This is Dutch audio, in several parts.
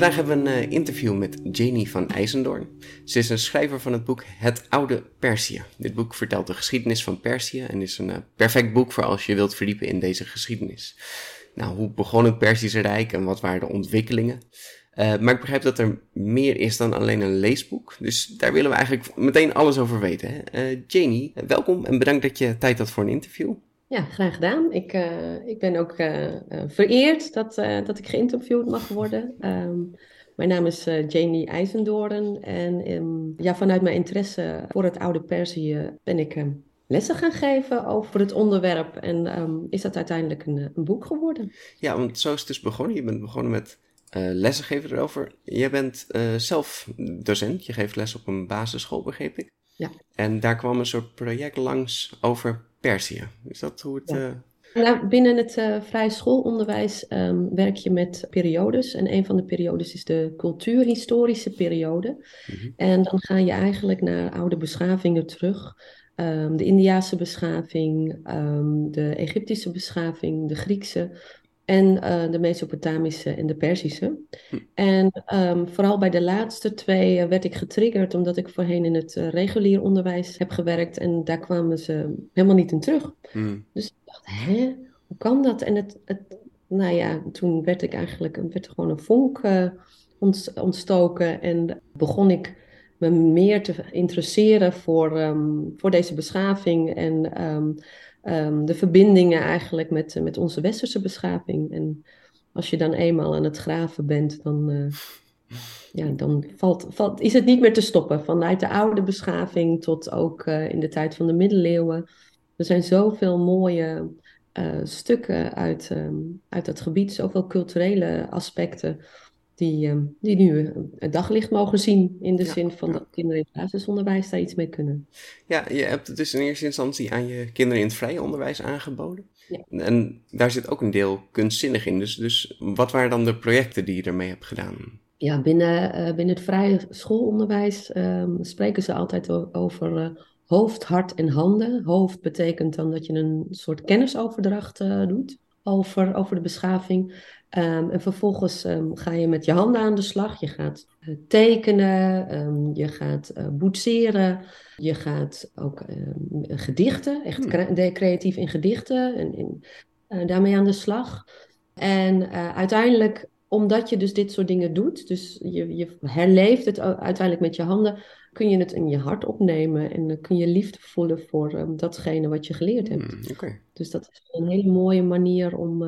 Vandaag hebben we een eh, interview met Janie van IJzendoorn. Ze is een schrijver van het boek Het Oude Perzië. Dit boek vertelt de geschiedenis van Perzië en is een eh, perfect boek voor als je wilt verdiepen in deze geschiedenis. Nou, hoe begon het Perzische Rijk en wat waren de ontwikkelingen? Uh, maar ik begrijp dat er meer is dan alleen een leesboek. Dus daar willen we eigenlijk meteen alles over weten. Hè? Janie, welkom en bedankt dat je tijd had voor een interview. Ja, graag gedaan. Ik, uh, ik ben ook vereerd dat, dat ik geïnterviewd mag worden. Um, mijn naam is Janie IJzendoorn en um, ja, vanuit mijn interesse voor het oude Perzië ben ik um, lessen gaan geven over het onderwerp. En is dat uiteindelijk een, een, boek geworden. Ja, want zo is het dus begonnen. Je bent begonnen met lessen geven erover. Jij bent zelf docent. Je geeft les op een basisschool, begreep ik. Ja. En daar kwam een soort project langs over Perzië. Is dat hoe het... Ja. Uh... Nou, binnen het uh, vrije schoolonderwijs um, werk je met periodes. En een van de periodes is de cultuurhistorische periode. Mm -hmm. En dan ga je eigenlijk naar oude beschavingen terug. Um, de Indiase beschaving, um, de Egyptische beschaving, de Griekse en uh, de Mesopotamische en de Perzische. Hm. En um, vooral bij de laatste twee uh, werd ik getriggerd omdat ik voorheen in het uh, regulier onderwijs heb gewerkt en daar kwamen ze helemaal niet in terug. Hm. Dus ik dacht, hè, hoe kan dat? En het, het, nou ja, toen werd ik eigenlijk, werd er gewoon een vonk ontstoken en begon ik me meer te interesseren voor, um, voor deze beschaving en um, um, de verbindingen eigenlijk met, met onze westerse beschaving. En als je dan eenmaal aan het graven bent, dan, uh, ja, dan valt, valt, is het niet meer te stoppen. Vanuit de oude beschaving tot ook uh, in de tijd van de middeleeuwen. Er zijn zoveel mooie stukken uit, um, uit dat gebied, zoveel culturele aspecten die, uh, die nu het daglicht mogen zien. In de ja, zin van ja. dat kinderen in het basisonderwijs daar iets mee kunnen. Ja, je hebt het dus in eerste instantie aan je kinderen in het vrije onderwijs aangeboden. Ja. En daar zit ook een deel kunstzinnig in. Dus, dus wat waren dan de projecten die je ermee hebt gedaan? Ja, binnen, uh, binnen het vrije schoolonderwijs um, spreken ze altijd over uh, hoofd, hart en handen. Hoofd betekent dan dat je een soort kennisoverdracht uh, doet over, over de beschaving. Um, en vervolgens um, ga je met je handen aan de slag. Je gaat uh, tekenen, um, je gaat uh, boetseren, je gaat ook gedichten, echt cre creatief in gedichten en in, uh, daarmee aan de slag. En uiteindelijk, omdat je dus dit soort dingen doet, dus je, je herleeft het uiteindelijk met je handen, kun je het in je hart opnemen en dan kun je liefde voelen voor datgene wat je geleerd hebt. Mm, okay. Dus dat is een hele mooie manier om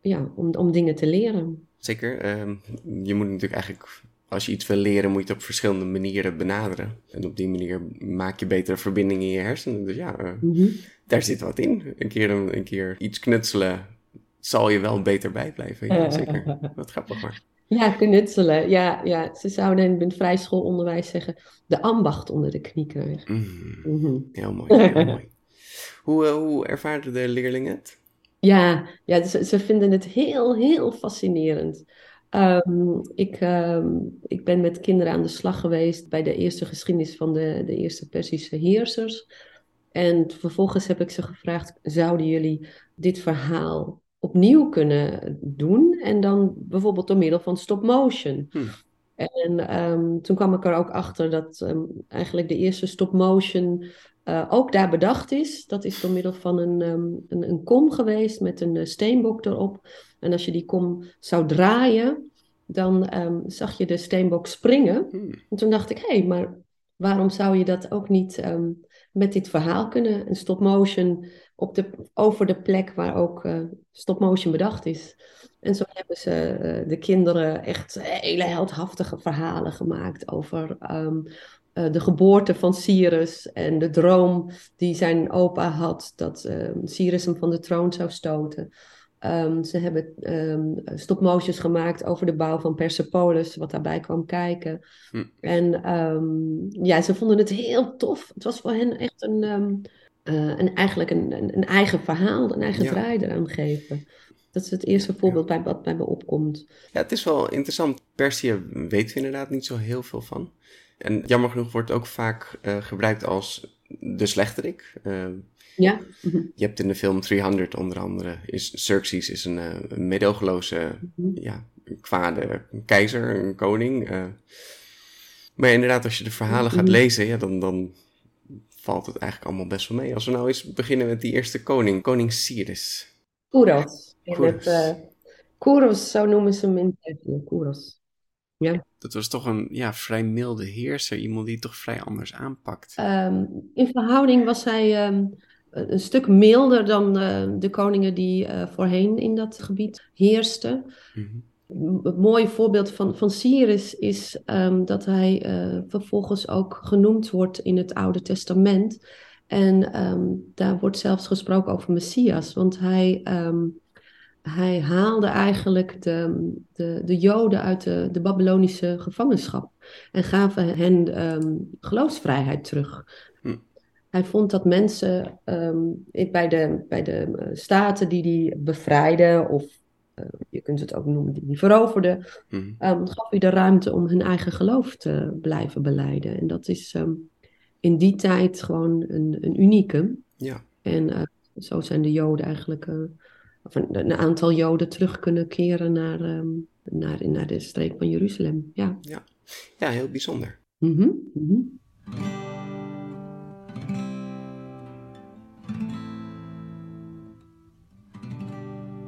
ja, om, om dingen te leren. Zeker. Um, je moet natuurlijk eigenlijk, als je iets wil leren, moet je het op verschillende manieren benaderen. En op die manier maak je betere verbindingen in je hersenen. Dus ja, uh, mm -hmm. daar zit wat in. Een keer, een, een, keer iets knutselen zal je wel beter bijblijven. Ja, zeker. Wat grappig maar. Ja, knutselen. Ja, ja, ze zouden in het vrij schoolonderwijs zeggen, de ambacht onder de knie krijgen. Mm. Mm -hmm. Heel mooi, heel mooi. Hoe, uh, hoe ervaren de leerlingen het? Ja, ja ze, ze, vinden het heel, heel fascinerend. Um, ik, um, ik ben met kinderen aan de slag geweest bij de eerste geschiedenis van de, de eerste Persische heersers. En vervolgens heb ik ze gevraagd: zouden jullie dit verhaal opnieuw kunnen doen? En dan bijvoorbeeld door middel van stop motion. Hm. En um, toen kwam ik er ook achter dat eigenlijk de eerste stop motion uh, ook daar bedacht is. Dat is door middel van een, um, een, een, kom geweest met een uh, steenbok erop. En als je die kom zou draaien, dan um, zag je de steenbok springen. Hmm. En toen dacht ik, hé, hey, maar waarom zou je dat ook niet um, met dit verhaal kunnen? Een stop motion op de, over de plek waar ook uh, stop motion bedacht is. En zo hebben ze de kinderen echt hele heldhaftige verhalen gemaakt over um, uh, de geboorte van Cyrus en de droom die zijn opa had dat uh, Cyrus hem van de troon zou stoten. Um, ze hebben um, stopmotions gemaakt over de bouw van Persepolis, wat daarbij kwam kijken. Hm. En um, ja, ze vonden het heel tof. Het was voor hen echt een, uh, een eigenlijk een, een, een, eigen verhaal, een eigen ja. draai eraan geven. Dat is het eerste voorbeeld bij wat bij me opkomt. Ja, het is wel interessant. Perzië weten we inderdaad niet zo heel veel van. En jammer genoeg wordt het ook vaak uh, gebruikt als de slechterik. Uh, ja. Je hebt in de film 300 onder andere, is Xerxes is een, uh, een medogeloze Mhm. ja, kwade keizer, een koning. eh. maar inderdaad, als je de verhalen gaat Mhm. lezen, ja, dan, dan valt het eigenlijk allemaal best wel mee. Als we nou eens beginnen met die eerste koning, koning Cyrus. Kouros. Het, eh, Kouros, zo noemen ze hem in. Kouros. Ja. Dat was toch een ja, vrij milde heerser, iemand die het toch vrij anders aanpakt. Ehm, in verhouding was hij ehm, een stuk milder dan eh, de koningen die eh, voorheen in dat gebied heersten. Mhm. M- Een mooi voorbeeld van, van Cyrus is ehm, dat hij eh, vervolgens ook genoemd wordt in het Oude Testament. En daar wordt zelfs gesproken over Messias, want hij, hij haalde eigenlijk de, de, de Joden uit de, de Babylonische gevangenschap en gaven hen ehm, geloofsvrijheid terug. Hm. Hij vond dat mensen ehm, bij de, bij de eh, staten die die bevrijden, of eh, je kunt het ook noemen die die veroverden, Mhm. ehm, gaf hij de ruimte om hun eigen geloof te blijven beleiden. En dat is in die tijd gewoon een, een unieke. Ja, En eh, zo zijn de Joden eigenlijk, of een, een aantal Joden terug kunnen keren naar, ehm, naar, naar de streek van Jeruzalem. Ja. ja, heel bijzonder. Mhm, mhm.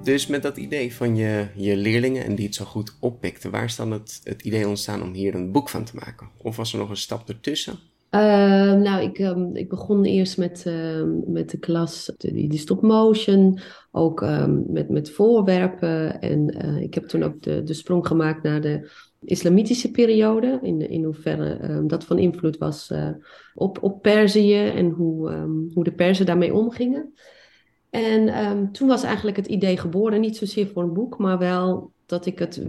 Dus met dat idee van je, je leerlingen en die het zo goed oppikten, waar is dan het, het idee ontstaan om hier een boek van te maken? Of was er nog een stap ertussen? Ehm, nou, ik, ehm, ik begon eerst met, ehm, met de klas, die, die stop-motion, ook met, met voorwerpen. En eh, ik heb toen ook de, de sprong gemaakt naar de islamitische periode, in, in hoeverre dat van invloed was eh, op, op Perzië en hoe, hoe de Perzen daarmee omgingen. En toen was eigenlijk het idee geboren, niet zozeer voor een boek, maar wel dat ik het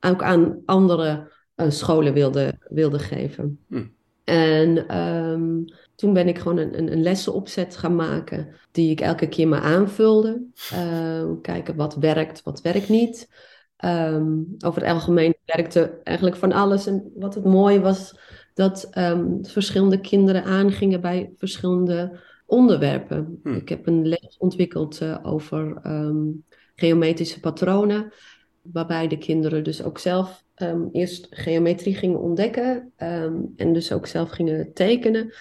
ook aan andere eh, scholen wilde, wilde geven. Hm. En ehm, toen ben ik gewoon een, een, een lessenopzet gaan maken, die ik elke keer maar aanvulde. Ehm, kijken wat werkt, wat werkt niet. Ehm, over het algemeen werkte eigenlijk van alles. En wat het mooie was, dat verschillende kinderen aangingen bij verschillende onderwerpen. Hm. Ik heb een les ontwikkeld eh, over geometrische patronen, waarbij de kinderen dus ook zelf ehm, eerst geometrie gingen ontdekken ehm, en dus ook zelf gingen tekenen.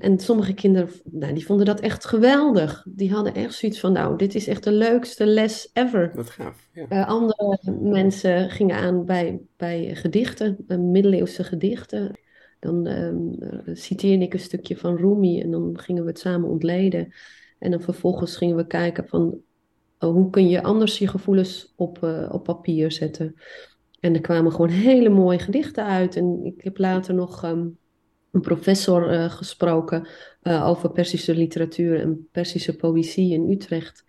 En sommige kinderen, nou, die vonden dat echt geweldig. Die hadden echt zoiets van, nou, dit is echt de leukste les ever. Wat gaaf. Ja. Eh, andere mensen gingen aan bij, bij gedichten, eh, middeleeuwse gedichten. Dan ehm, eh, citeerde ik een stukje van Rumi en dan gingen we het samen ontleden. En dan vervolgens gingen we kijken van hoe kun je anders je gevoelens op, eh, op papier zetten. En er kwamen gewoon hele mooie gedichten uit. En ik heb later nog ehm, een professor eh, gesproken eh, over Persische literatuur en Persische poëzie in Utrecht.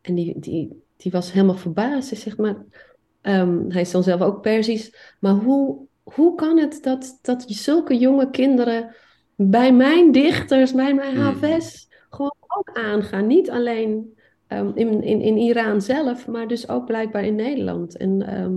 En die, die, die was helemaal verbaasd. Hij zegt maar, ehm, hij is dan zelf ook Persisch, maar hoe, hoe kan het dat, dat zulke jonge kinderen bij mijn dichters, bij mijn. HVS, gewoon ook aangaan? Niet alleen ehm, in, in, in Iran zelf, maar dus ook blijkbaar in Nederland. En ehm,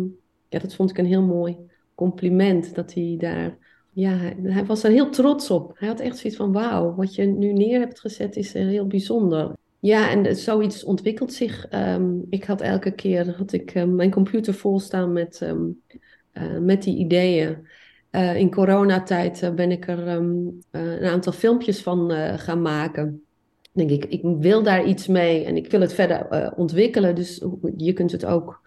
ja, dat vond ik een heel mooi compliment, dat hij daar... Ja, hij, was er heel trots op. Hij had echt zoiets van, wauw, wat je nu neer hebt gezet is eh, heel bijzonder. Ja, en eh, zoiets ontwikkelt zich. Ehm, ik had elke keer had ik, ehm, mijn computer vol staan met, eh, met die ideeën. Eh, in coronatijd eh, ben ik er eh, een aantal filmpjes van eh, gaan maken. Denk ik, ik wil daar iets mee en ik wil het verder eh, ontwikkelen. Dus je kunt het ook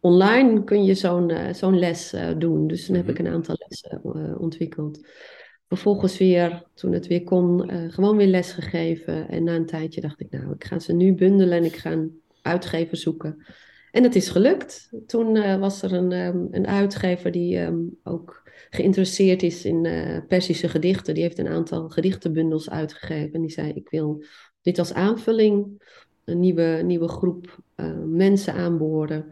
online kun je zo'n eh, zo'n les eh, doen. Dus dan heb Mhm. ik een aantal lessen ontwikkeld. Vervolgens weer, toen het weer kon, gewoon weer les gegeven. En na een tijdje dacht ik, nou, ik ga ze nu bundelen en ik ga een uitgever zoeken. En het is gelukt. Toen was er een, ehm, een uitgever die ehm, ook geïnteresseerd is in eh, Persische gedichten. Die heeft een aantal gedichtenbundels uitgegeven. En die zei, ik wil dit als aanvulling, een nieuwe, nieuwe groep eh, mensen aanboren.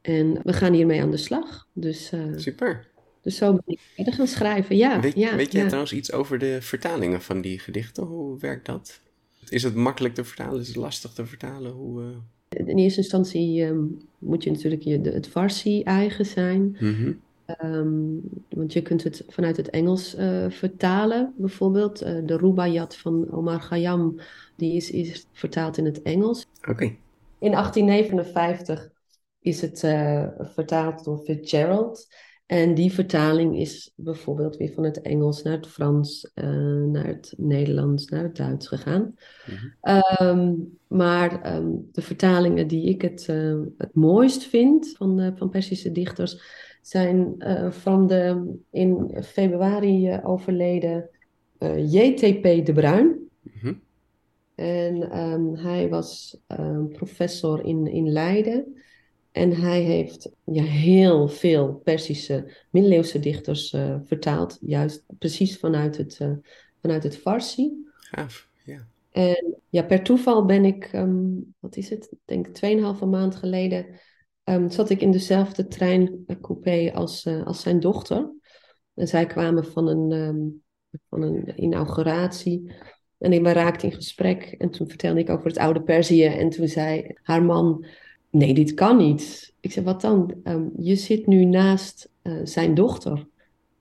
En we gaan hiermee aan de slag. Dus, eh, Super. dus zo ben ik verder gaan schrijven. Ja, weet ja, weet jij ja. trouwens iets over de vertalingen van die gedichten? Hoe werkt dat? Is het makkelijk te vertalen? Is het lastig te vertalen? Hoe, eh, In eerste instantie ehm, moet je natuurlijk je, de, het Farsi eigen zijn. mhm. Ehm, want je kunt het vanuit het Engels eh, vertalen, bijvoorbeeld. Eh, de Rubaiyat van Omar Khayyam, die is, is vertaald in het Engels. Oké. In 1859 is het uh, vertaald door Fitzgerald. En die vertaling is bijvoorbeeld weer van het Engels naar het Frans, naar het Nederlands, naar het Duits gegaan. Mm -hmm. maar um, de vertalingen die ik het, het mooist vind van, van Persische dichters zijn van de in februari overleden J.T.P. de Bruin. Mm -hmm. En um, hij was professor in, in Leiden. En hij heeft ja, heel veel Persische middeleeuwse dichters vertaald, juist precies vanuit het, vanuit het Farsi. Gaaf, ja. En ja, per toeval ben ik, um, wat is het, ik denk tweeënhalve maand geleden, um, zat ik in dezelfde treincoupé als, uh, als zijn dochter. En zij kwamen van een, um, van een inauguratie. En ik raakte in gesprek en toen vertelde ik over het oude Perzië. En toen zei haar man, nee, dit kan niet. Ik zei, wat dan? Ehm, je zit nu naast uh, zijn dochter.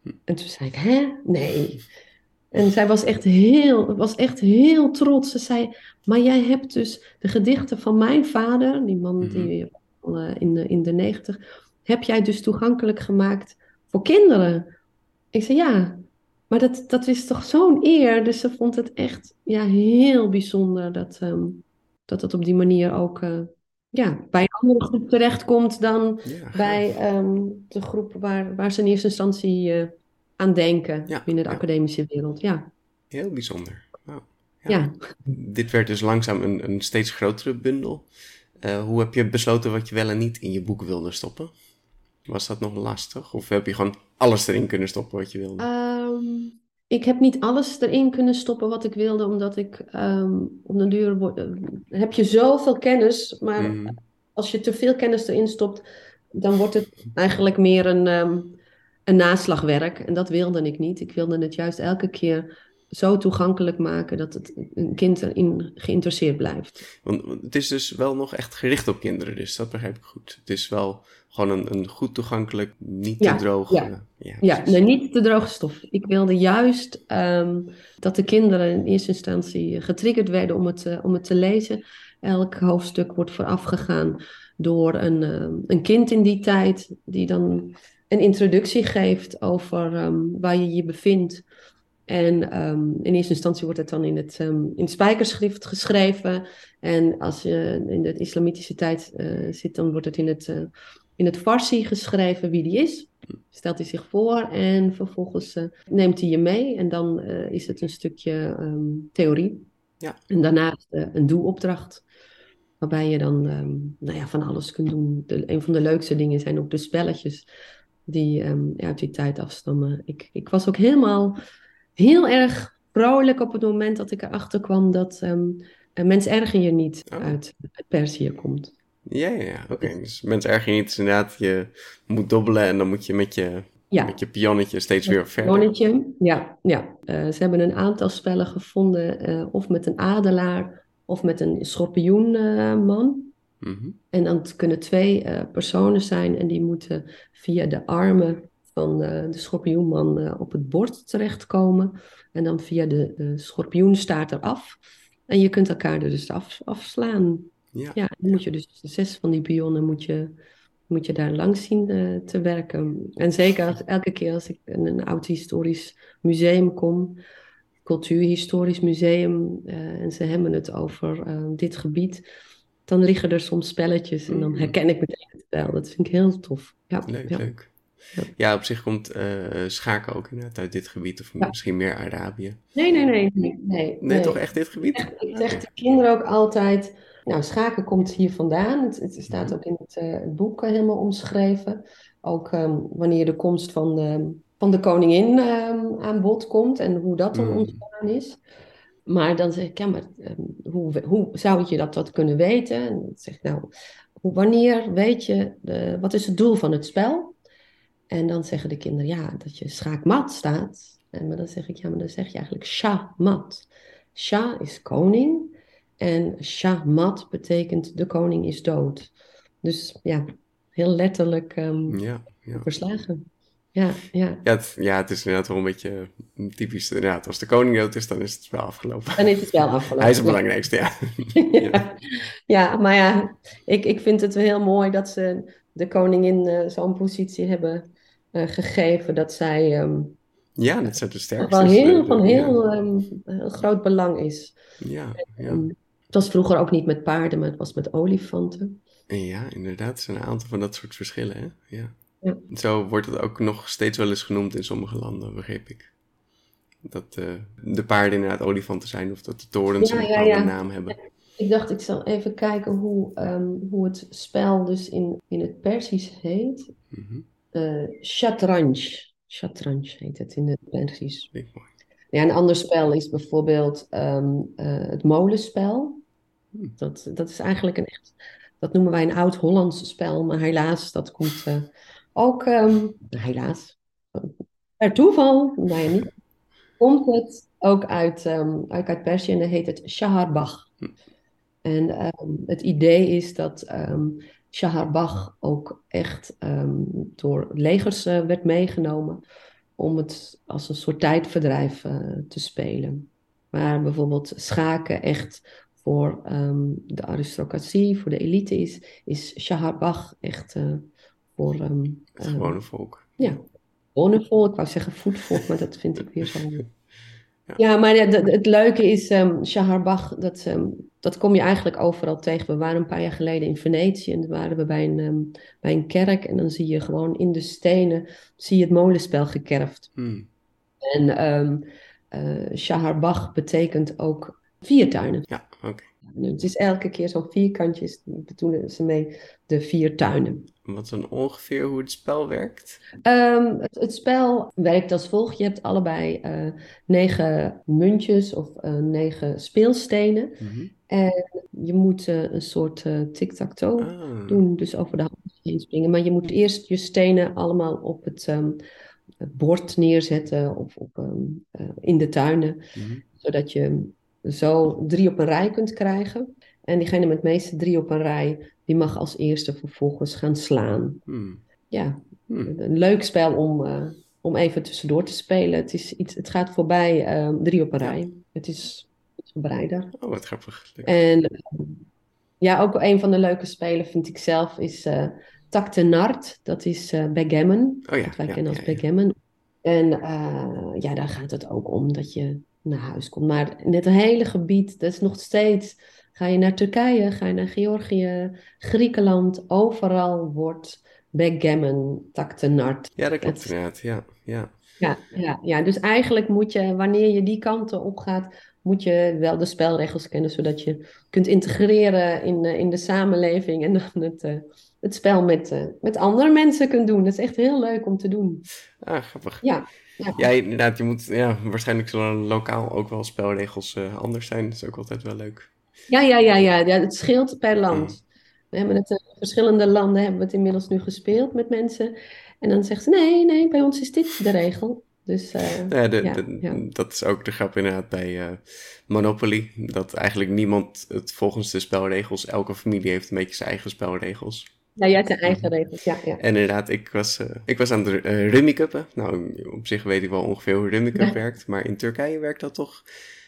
En toen zei ik, hè? Nee. En zij was echt heel, was echt heel trots. Ze zei, maar jij hebt dus de gedichten van mijn vader, die man die uh, in, de, in de negentig, heb jij dus toegankelijk gemaakt voor kinderen? Ik zei, ja. Maar dat, dat is toch zo'n eer. Dus ze vond het echt ja, heel bijzonder dat, um, dat het op die manier ook... Uh, ja, bij een andere groep terechtkomt dan bij um, de groep waar, waar ze in eerste instantie uh, aan denken ja, binnen de academische wereld. Ja. Heel bijzonder. Wow. Ja. Dit werd dus langzaam een, een steeds grotere bundel. Uh, hoe heb je besloten wat je wel en niet in je boek wilde stoppen? Was dat nog lastig? Of heb je gewoon alles erin kunnen stoppen wat je wilde? Um, ik heb niet alles erin kunnen stoppen wat ik wilde, omdat ik um, op de duur uh, heb je zoveel kennis, maar mm. als je te veel kennis erin stopt, dan wordt het eigenlijk meer een, um, een naslagwerk. En dat wilde ik niet. Ik wilde het juist elke keer zo toegankelijk maken dat het een kind erin geïnteresseerd blijft. Want het is dus wel nog echt gericht op kinderen, dus dat begrijp ik goed. Het is wel gewoon een, een goed toegankelijk, niet te droog. Ja, ja, ja nee, niet te droge stof. Ik wilde juist um, dat de kinderen in eerste instantie getriggerd werden om het, uh, om het te lezen. Elk hoofdstuk wordt voorafgegaan door een, uh, een kind in die tijd, die dan een introductie geeft over um, waar je je bevindt. En um, in eerste instantie wordt het dan in het, um, in het spijkerschrift geschreven. En als je in de islamitische tijd uh, zit, dan wordt het in het, uh, in het Farsi geschreven wie die is. Stelt hij zich voor en vervolgens uh, neemt hij je mee. En dan is het een stukje um, theorie. Ja. En daarnaast een doelopdracht. Waarbij je dan nou ja, van alles kunt doen. De, een van de leukste dingen zijn ook de spelletjes die uit die tijd afstammen. Ik, ik was ook helemaal heel erg vrolijk op het moment dat ik erachter kwam dat um, een mens erger je niet oh. uit, uit Perzië komt. Ja, ja, ja. oké. Dus mens erger je niet is inderdaad, je moet dobbelen en dan moet je met je, ja. met je pionnetje steeds weer verder. Pionnetje, ja. ja. Uh, ze hebben een aantal spellen gevonden, uh, of met een adelaar of met een schorpioenman. Uh, mm -hmm. En dan kunnen twee personen zijn en die moeten via de armen van de schorpioenman uh, op het bord terechtkomen. En dan via de, de schorpioenstaart eraf. En je kunt elkaar er dus af, afslaan. Ja. ja, dan moet je dus zes van die pionnen moet je, moet je daar langs zien uh, te werken. En zeker als, elke keer als ik in een oud historisch museum kom, cultuurhistorisch museum, uh, en ze hebben het over uh, dit gebied, dan liggen er soms spelletjes en dan mm. herken ik meteen het spel. Dat vind ik heel tof. Ja, leuk, leuk. Ja, op zich komt uh, schaken ook inderdaad uit dit gebied, of misschien meer Arabië. Nee, nee, nee. Nee, nee, nee. toch echt dit gebied? ik zeg de kinderen ook altijd, nou, schaken komt hier vandaan. Het, het staat mhm. ook in het, uh, het boek helemaal omschreven. Ook um, wanneer de komst van de, van de koningin um, aan bod komt en hoe dat dan mm. ontstaan is. Maar dan zeg ik, ja, maar um, hoe, hoe zou je dat, dat kunnen weten? En dan zeg ik, nou, wanneer weet je, de, wat is het doel van het spel? En dan zeggen de kinderen, ja, dat je schaakmat staat. En maar dan zeg ik, ja, maar dan zeg je eigenlijk shah-mat. Shah is koning en shah-mat betekent de koning is dood. Dus ja, heel letterlijk um, ja, ja. verslagen. ja, ja. Ja, het, ja, het is inderdaad wel een beetje typisch. Inderdaad, als de koning dood is, dan is het wel afgelopen. Dan is het wel afgelopen. Hij is het belangrijkste, ja. ja. ja, maar ja, ik, ik vind het heel mooi dat ze de koningin uh, zo'n positie hebben uh, gegeven dat zij. Um, ja, dat de sterkste heel, van heel, um, heel groot belang is. Ja, ja. Um, het was vroeger ook niet met paarden, maar het was met olifanten. Ja, inderdaad. Er zijn een aantal van dat soort verschillen, hè? Ja. Ja. Zo wordt het ook nog steeds wel eens genoemd in sommige landen, begreep ik. Dat uh, de paarden inderdaad olifanten zijn of dat de torens Ja, een bepaalde ja. naam hebben. Ik dacht, ik zal even kijken hoe, ehm, hoe het spel dus in, in het Persisch heet. Mhm. Eh Shatranj. Shatranj heet het in het mooi. Ja, een ander spel is bijvoorbeeld ehm, eh, het molenspel. Hm. Dat, dat is eigenlijk een echt, dat noemen wij een oud-Hollands spel, maar helaas, dat komt eh, ook, ehm, helaas, per toeval, nou ja, niet, komt het ook uit, ehm, uit, uit Perzië en dan heet het Shaharbagh. Hm. En het idee is dat Shaharbagh ook echt ehm, door legers eh, werd meegenomen om het als een soort tijdverdrijf eh, te spelen. Maar bijvoorbeeld schaken echt voor ehm, de aristocratie, voor de elite is, is Shaharbagh echt eh, voor ehm, Het gewone volk. ja, gewone volk. Ik wou zeggen voetvolk, maar dat vind ik weer zo. Ja. Maar het leuke is, ehm Shaharbagh, dat, ehm, dat kom je eigenlijk overal tegen. We waren een paar jaar geleden in Venetië en waren we bij een, ehm, bij een kerk. En dan zie je gewoon in de stenen, zie je het molenspel gekerfd. Hm. En ehm eh, Shaharbagh betekent ook viertuinen. Ja, oké. Het is elke keer zo'n vierkantje, is- bedoelen ze mee de vier tuinen. Wat dan ongeveer hoe het spel werkt? Ehm, het, het spel werkt als volgt. Je hebt allebei eh, negen muntjes of eh, negen speelstenen. Mhm. En je moet eh, een soort eh tic-tac-toe Ah, doen, dus over de hand heen springen. Maar je moet eerst je stenen allemaal op het, ehm, het bord neerzetten of op, ehm, eh, in de tuinen, mhm. zodat je zo drie op een rij kunt krijgen. En diegene met het meeste drie op een rij, die mag als eerste vervolgens gaan slaan. Hm. Ja, Hm. een leuk spel om, eh, om even tussendoor te spelen. Het, is iets, het gaat voorbij eh, drie op een Ja. rij. Het is iets gebreider. Oh, wat grappig. Leuk. En eh, ja, ook een van de leuke spelen vind ik zelf is eh Taktenart. Dat is eh backgammon. Oh ja, Wat wij ja, kennen als backgammon. En ja, daar gaat het ook om dat je naar huis komt. Maar in het hele gebied, dat is nog steeds... Ga je naar Turkije, ga je naar Georgië, Griekenland, overal wordt backgammon, taktenart. Ja, dat klopt inderdaad. Ja, ja. Ja, ja, ja, dus eigenlijk moet je, wanneer je die kanten op gaat, moet je wel de spelregels kennen, zodat je kunt integreren in, eh, in de samenleving en dan het, eh, het spel met, eh, met andere mensen kunt doen. Dat is echt heel leuk om te doen. Ah, grappig. Ja, ja. Ja, inderdaad. Je moet, ja, waarschijnlijk zullen lokaal ook wel spelregels anders zijn. Dat is ook altijd wel leuk. Ja, ja, ja, ja, ja, het scheelt per land. We hebben het in verschillende landen hebben we het inmiddels nu gespeeld met mensen. En dan zeggen ze, nee, nee, bij ons is dit de regel. Dus eh, Ja, de, ja, de- ja. Dat is ook de grap inderdaad bij eh, Monopoly. Dat eigenlijk niemand het volgens de spelregels... Elke familie heeft een beetje zijn eigen spelregels. Ja, jij hebt je eigen regels, ja, ja. En inderdaad, ik was, eh, ik was aan het uh, Cuppen. Nou, op zich weet ik wel ongeveer hoe Rummy Cup Ja. werkt. Maar in Turkije werkt dat toch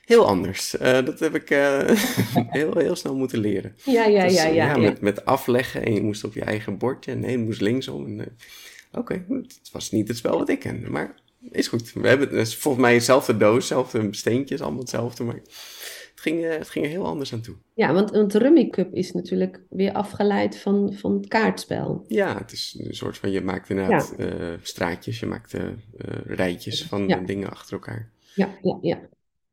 heel anders. Eh, dat heb ik eh, heel, heel snel moeten leren. Ja, ja, Dus, ja, eh, ja, ja. Met, met afleggen en je moest op je eigen bordje. Nee, het moest linksom. eh, Oké, het was niet het spel wat ik kende, maar is goed. We hebben het is volgens mij hetzelfde doos, hetzelfde steentjes, allemaal hetzelfde. Maar ging, eh, het ging er heel anders aan toe. Ja, want, want de Rummy Cup is natuurlijk weer afgeleid van, van het kaartspel. Ja, het is een soort van, je maakt inderdaad eh, straatjes, je maakt eh, rijtjes van Ja. dingen achter elkaar. Ja, ja, ja.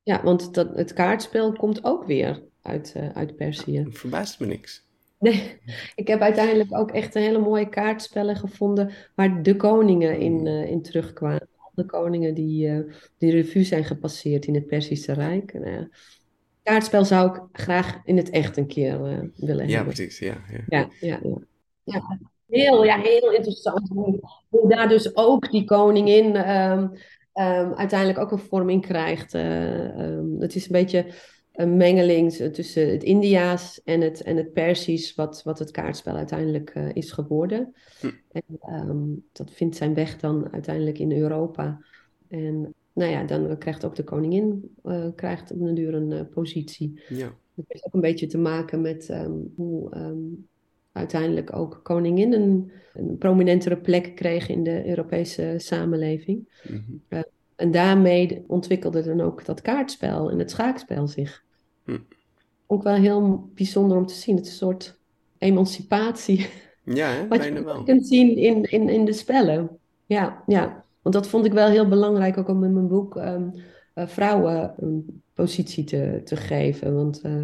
Ja, want dat, het kaartspel komt ook weer uit, eh, uit Perzië. Het verbaast me niks. Nee, ik heb uiteindelijk ook echt een hele mooie kaartspellen gevonden waar de koningen in, eh, in terugkwamen. De koningen die, eh, die revue zijn gepasseerd in het Perzische Rijk. En, eh, kaartspel zou ik graag in het echt een keer eh, willen Ja, hebben. precies. Ja, ja. Ja, ja, ja. Ja, heel, ja, heel interessant. Hoe, daar dus ook die koningin ehm, uiteindelijk ook een vorming krijgt. Eh, ehm, het is een beetje een mengeling tussen het Indiaas en het, en het Persisch, wat, wat het kaartspel uiteindelijk uh, is geworden. Hm. En um, dat vindt zijn weg dan uiteindelijk in Europa. En nou ja, dan krijgt ook de koningin uh, krijgt op een duur een uh, positie. Ja. Dat heeft ook een beetje te maken met um, hoe um, uiteindelijk ook koningin een, prominentere plek kreeg in de Europese samenleving. Mhm. Uh, en daarmee ontwikkelde dan ook dat kaartspel en het schaakspel zich. Hm. Ook wel heel bijzonder om te zien. Het is een soort emancipatie. Ja, hè? Wat je bijna wel. kunt zien in, in, in de spellen. Ja, ja, want dat vond ik wel heel belangrijk ook om in mijn boek um, uh, vrouwen een positie te, te geven. Want uh,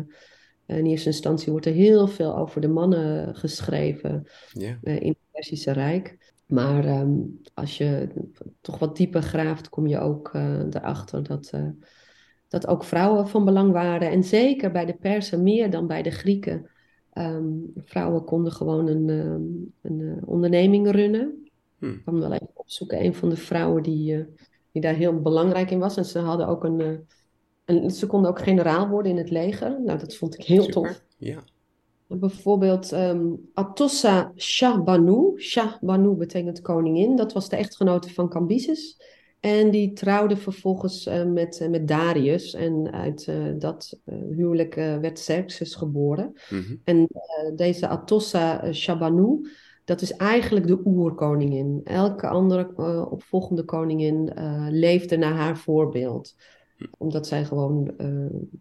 in eerste instantie wordt er heel veel over de mannen geschreven uh, in het Persische Rijk. Maar um, als je toch wat dieper graaft, kom je ook erachter dat, dat ook vrouwen van belang waren. En zeker bij de Persen meer dan bij de Grieken. Um, vrouwen konden gewoon een, een onderneming runnen. Hm. Ik kan wel even opzoeken. Een van de vrouwen die, uh, die daar heel belangrijk in was. En ze hadden ook een, uh, een. Ze konden ook generaal worden in het leger. Nou, dat vond ik heel Super. tof. Ja. Bijvoorbeeld um, Atossa Shah Banu. Shah Banu betekent koningin. Dat was de echtgenote van Cambyses. En die trouwde vervolgens uh, met, uh, met Darius. En uit uh, dat huwelijk werd Xerxes geboren. Mm -hmm. En deze Atossa Shabanu, dat is eigenlijk de oerkoningin. Elke andere opvolgende koningin leefde naar haar voorbeeld. Omdat zij gewoon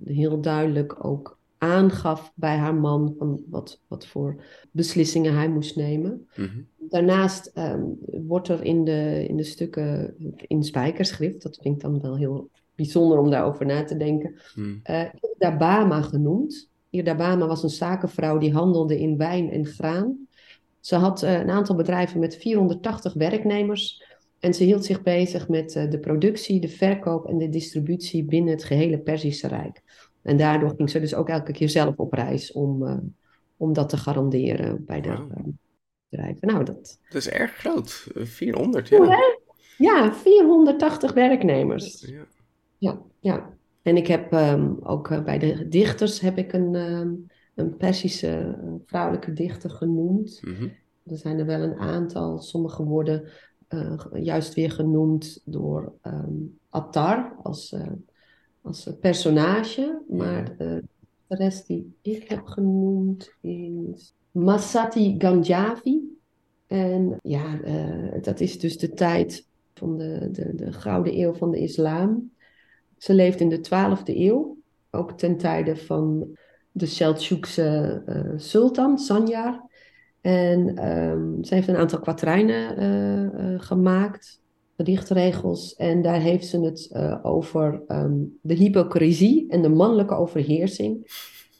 heel duidelijk ook aangaf bij haar man van wat, wat voor beslissingen hij moest nemen. Mm -hmm. Daarnaast um, wordt er in de, in de stukken in spijkerschrift, dat vind ik dan wel heel bijzonder om daarover na te denken, mm. uh, Irdabama genoemd. Irdabama was een zakenvrouw die handelde in wijn en graan. Ze had uh, een aantal bedrijven met 480 werknemers en ze hield zich bezig met uh, de productie, de verkoop en de distributie binnen het gehele Perzische Rijk. En daardoor ging ze dus ook elke keer zelf op reis om, uh, om dat te garanderen bij de Wow. bedrijven. Nou, dat... Dat is erg groot. 400, ja. Ja, 480 werknemers. ja. Ja, ja. En ik heb um, ook bij de dichters heb ik een, um, een Persische vrouwelijke dichter genoemd. Mm -hmm. Er zijn er wel een aantal. Sommige worden uh, juist weer genoemd door um, Attar als, uh, als personage. Maar uh, de rest die ik heb genoemd is Masati Ganjavi. En ja, dat is dus de tijd van de, de, de gouden eeuw van de islam. Ze leeft in de 12e eeuw, ook ten tijde van de Seltjoekse uh, sultan, Sanjar. En um, ze heeft een aantal kwatrijnen uh, uh, gemaakt, gedichtregels. En daar heeft ze het uh, over um, de hypocrisie en de mannelijke overheersing.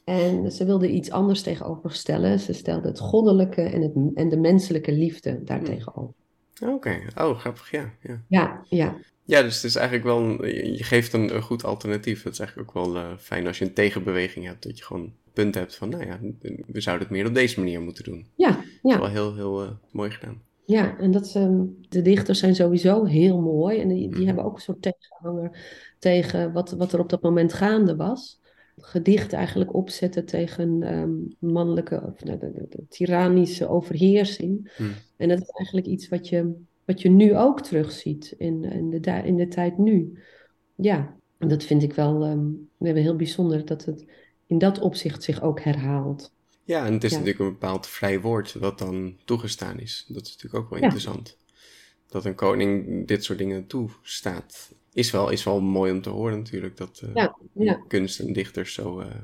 En ze wilde iets anders tegenover stellen. Ze stelde het goddelijke en, het, en de menselijke liefde daartegenover. Oké, okay. oh grappig, ja, ja. Ja, ja. Ja, dus het is eigenlijk wel, een, je geeft een, een, goed alternatief. Dat is eigenlijk ook wel uh, fijn als je een tegenbeweging hebt. Dat je gewoon punt hebt van, nou ja, we zouden het meer op deze manier moeten doen. Ja, Dat ja. is wel heel, heel uh, mooi gedaan. Ja, en dat, um, de dichters zijn sowieso heel mooi. En die, die Mhm. hebben ook een soort tegenhanger tegen wat, wat er op dat moment gaande was. Gedicht eigenlijk opzetten tegen ehm, mannelijke, of de, de, de, de tyrannische overheersing. Hmm. En dat is eigenlijk iets wat je, wat je nu ook terugziet in, in, de, in de tijd nu. Ja, en dat vind ik wel ehm, we hebben heel bijzonder dat het in dat opzicht zich ook herhaalt. Ja, en het is Ja. natuurlijk een bepaald vrij woord wat dan toegestaan is. Dat is natuurlijk ook wel Ja. interessant. Dat een koning dit soort dingen toestaat. Is wel, is wel mooi om te horen natuurlijk. Dat eh, Ja, ja. kunst en dichters zo eh,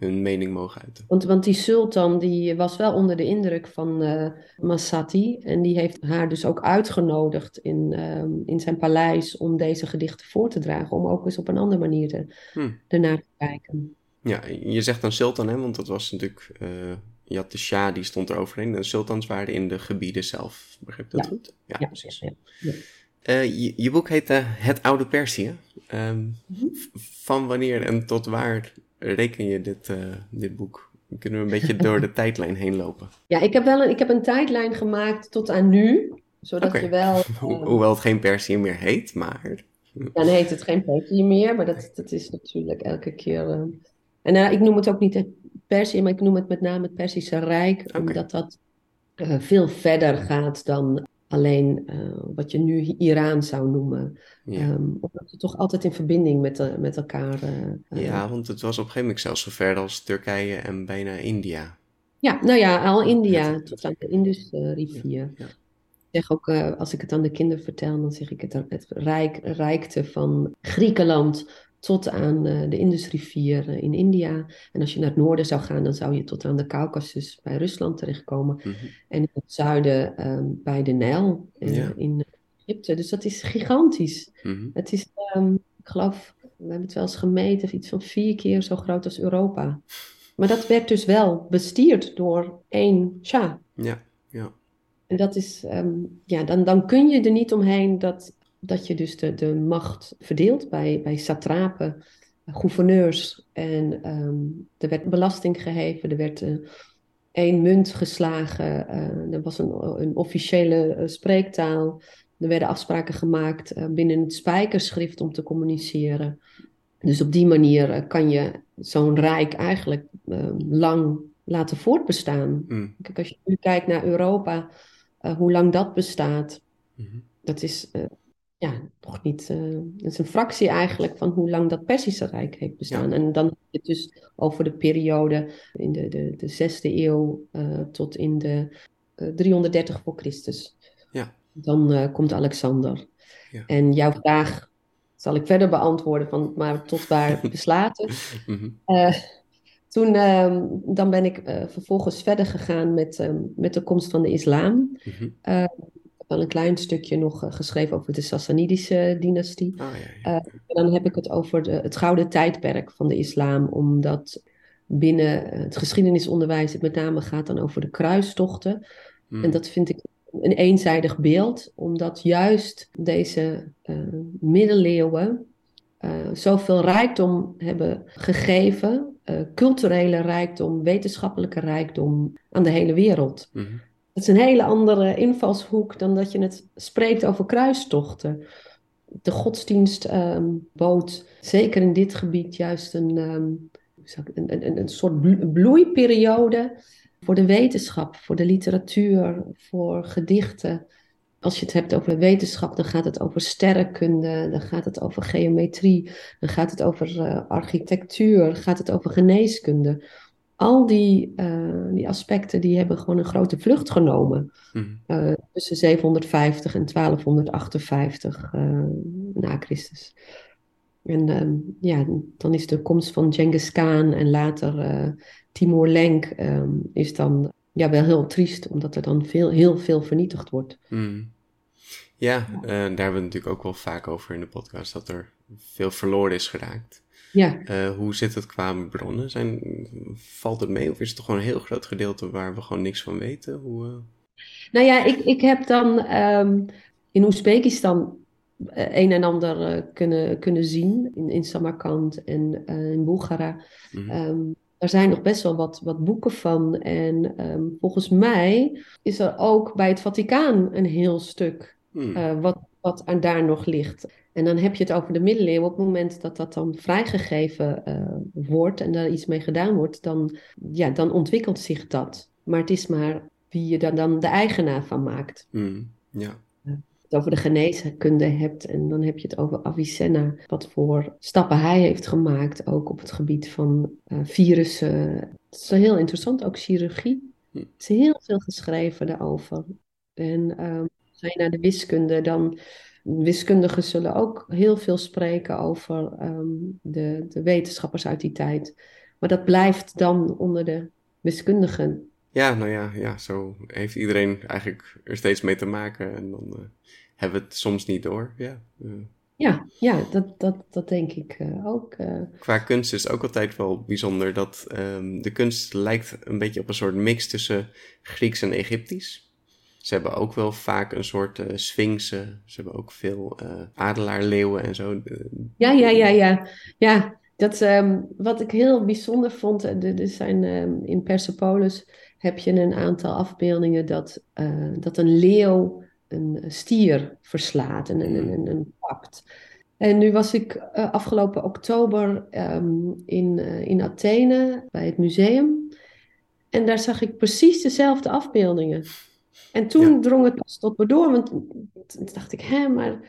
hun mening mogen uiten. Want, want die sultan die was wel onder de indruk van eh Massati. En die heeft haar dus ook uitgenodigd in, ehm, in zijn paleis om deze gedichten voor te dragen. Om ook eens op een andere manier te, Hm. ernaar te kijken. Ja, je zegt dan sultan, hè, want dat was natuurlijk... eh, je had de Shah, die stond er overheen. En sultans waren in de gebieden zelf. Begrijp ik dat Ja. goed? Ja, Ja, precies. ja. Eh, je, je boek heet Het Oude Perzië. Ehm, Mhm. Van wanneer en tot waar reken je dit, eh, dit boek? Kunnen we een beetje door de tijdlijn heen lopen? Ja, ik heb wel een, ik heb een tijdlijn gemaakt tot aan nu. Zodat je wel... Ho- eh, hoewel het geen Perzië meer heet, maar... Dan heet het geen Perzië meer, maar dat, dat is natuurlijk elke keer eh, En uh, ik noem het ook niet het Perzië, maar ik noem het met name het Perzische Rijk, omdat dat veel verder gaat dan alleen uh, wat je nu Iran zou noemen. Ja. Um, omdat het toch altijd in verbinding met, de, met elkaar. Uh, ja, want het was op een gegeven moment zelfs zo ver als Turkije en bijna India. Ja, nou ja, al India, tot aan de Indusrivier. Ja. Ik zeg ook, uh, als ik het aan de kinderen vertel, dan zeg ik het, het rijk, rijkte van Griekenland tot aan uh, de Indusrivier uh, in India. En als je naar het noorden zou gaan, dan zou je tot aan de Caucasus bij Rusland terechtkomen. Mhm. En in het zuiden um, bij de Nijl uh, Ja. in Egypte. Dus dat is gigantisch. Mhm. Het is, um, ik geloof, we hebben het wel eens gemeten, iets van vier keer zo groot als Europa. Maar dat werd dus wel bestierd door één Shah. Ja, ja. En dat is, um, ja, dan, dan kun je er niet omheen dat, dat je dus de, de macht verdeelt bij, bij satrapen, gouverneurs. En um, er werd belasting geheven, er werd uh, één munt geslagen, uh, er was een, een officiële uh, spreektaal. Er werden afspraken gemaakt binnen het spijkerschrift om te communiceren. Dus op die manier kan je zo'n rijk eigenlijk uh, lang laten voortbestaan. Mm. Kijk, als je nu kijkt naar Europa, hoe lang dat bestaat, Mhm. dat is ja, nog niet. uh, dat is een fractie eigenlijk van hoe lang dat Persische Rijk heeft bestaan. Ja. En dan heb je het dus over de periode in de, de, de 6e eeuw uh, tot in de uh, 330 voor Christus. Ja. Dan komt Alexander. Ja. En jouw vraag zal ik verder beantwoorden, van, maar tot waar beslaat het? Mhm. Toen uh, dan ben ik vervolgens verder gegaan met, um, met de komst van de islam. Heb wel een klein stukje nog uh, geschreven over de Sassanidische dynastie. Ja, ja. Uh, en dan heb ik het over de, het gouden tijdperk van de islam, omdat binnen het geschiedenisonderwijs het met name gaat dan over de kruistochten. Mm. En dat vind ik een eenzijdig beeld, omdat juist deze uh, middeleeuwen uh, zoveel rijkdom hebben gegeven, uh, culturele rijkdom, wetenschappelijke rijkdom aan de hele wereld. Mhm. Dat is een hele andere invalshoek dan dat je het spreekt over kruistochten. De godsdienst um, bood zeker in dit gebied juist een, um, een, een, een soort bloeiperiode voor de wetenschap, voor de literatuur, voor gedichten. Als je het hebt over wetenschap, dan gaat het over sterrenkunde, dan gaat het over geometrie, dan gaat het over uh, architectuur, gaat het over geneeskunde. Al die, uh, die aspecten die hebben gewoon een grote vlucht genomen Mm. uh, tussen 750 en 1258 uh, na Christus. En um, ja, dan is de komst van Genghis Khan en later Timur Lenk um, is dan ja, wel heel triest, omdat er dan veel, heel veel vernietigd wordt. Mm. Ja, daar hebben we het natuurlijk ook wel vaak over in de podcast, dat er veel verloren is geraakt. Ja. Uh, hoe zit het qua bronnen? Zijn, valt het mee of is het toch gewoon een heel groot gedeelte waar we gewoon niks van weten? Hoe, uh... Nou ja, ik, ik heb dan um, in Oezbekistan uh, een en ander kunnen, kunnen zien, in, in Samarkand en in Bulgara. Mm -hmm. um, er zijn nog best wel wat, wat boeken van. En um, volgens mij is er ook bij het Vaticaan een heel stuk mm. uh, wat, wat er daar nog ligt. En dan heb je het over de middeleeuwen. Op het moment dat dat dan vrijgegeven uh, wordt en daar iets mee gedaan wordt, dan, ja, dan ontwikkelt zich dat. Maar het is maar wie je daar dan de eigenaar van maakt. Mm. Ja. Het over de geneeskunde hebt en dan heb je het over Avicenna. Wat voor stappen hij heeft gemaakt, ook op het gebied van uh, virussen. Het is heel interessant, ook chirurgie. Hm. Er is heel veel geschreven daarover. En um, ga je naar de wiskunde, dan wiskundigen zullen ook heel veel spreken over um, de, de, wetenschappers uit die tijd. Maar dat blijft dan onder de wiskundigen. Ja, nou ja, ja, zo heeft iedereen eigenlijk er steeds mee te maken. En dan uh, hebben we het soms niet door. Ja, uh. ja, ja dat, dat, dat denk ik uh, ook. Qua kunst is het ook altijd wel bijzonder dat um, de kunst lijkt een beetje op een soort mix tussen Grieks en Egyptisch. Ze hebben ook wel vaak een soort uh, sphinxen. Ze hebben ook veel uh, adelaarleeuwen en zo. Ja, ja, ja, ja. Ja, dat, um, wat ik heel bijzonder vond, er zijn um, in Persepolis heb je een aantal afbeeldingen dat, uh, dat een leeuw een stier verslaat en een, een, een pakt. En nu was ik eh, afgelopen oktober ehm, in, eh, in Athene bij het museum. En daar zag ik precies dezelfde afbeeldingen. En toen drong het pas tot me door, want toen dacht ik, hè, maar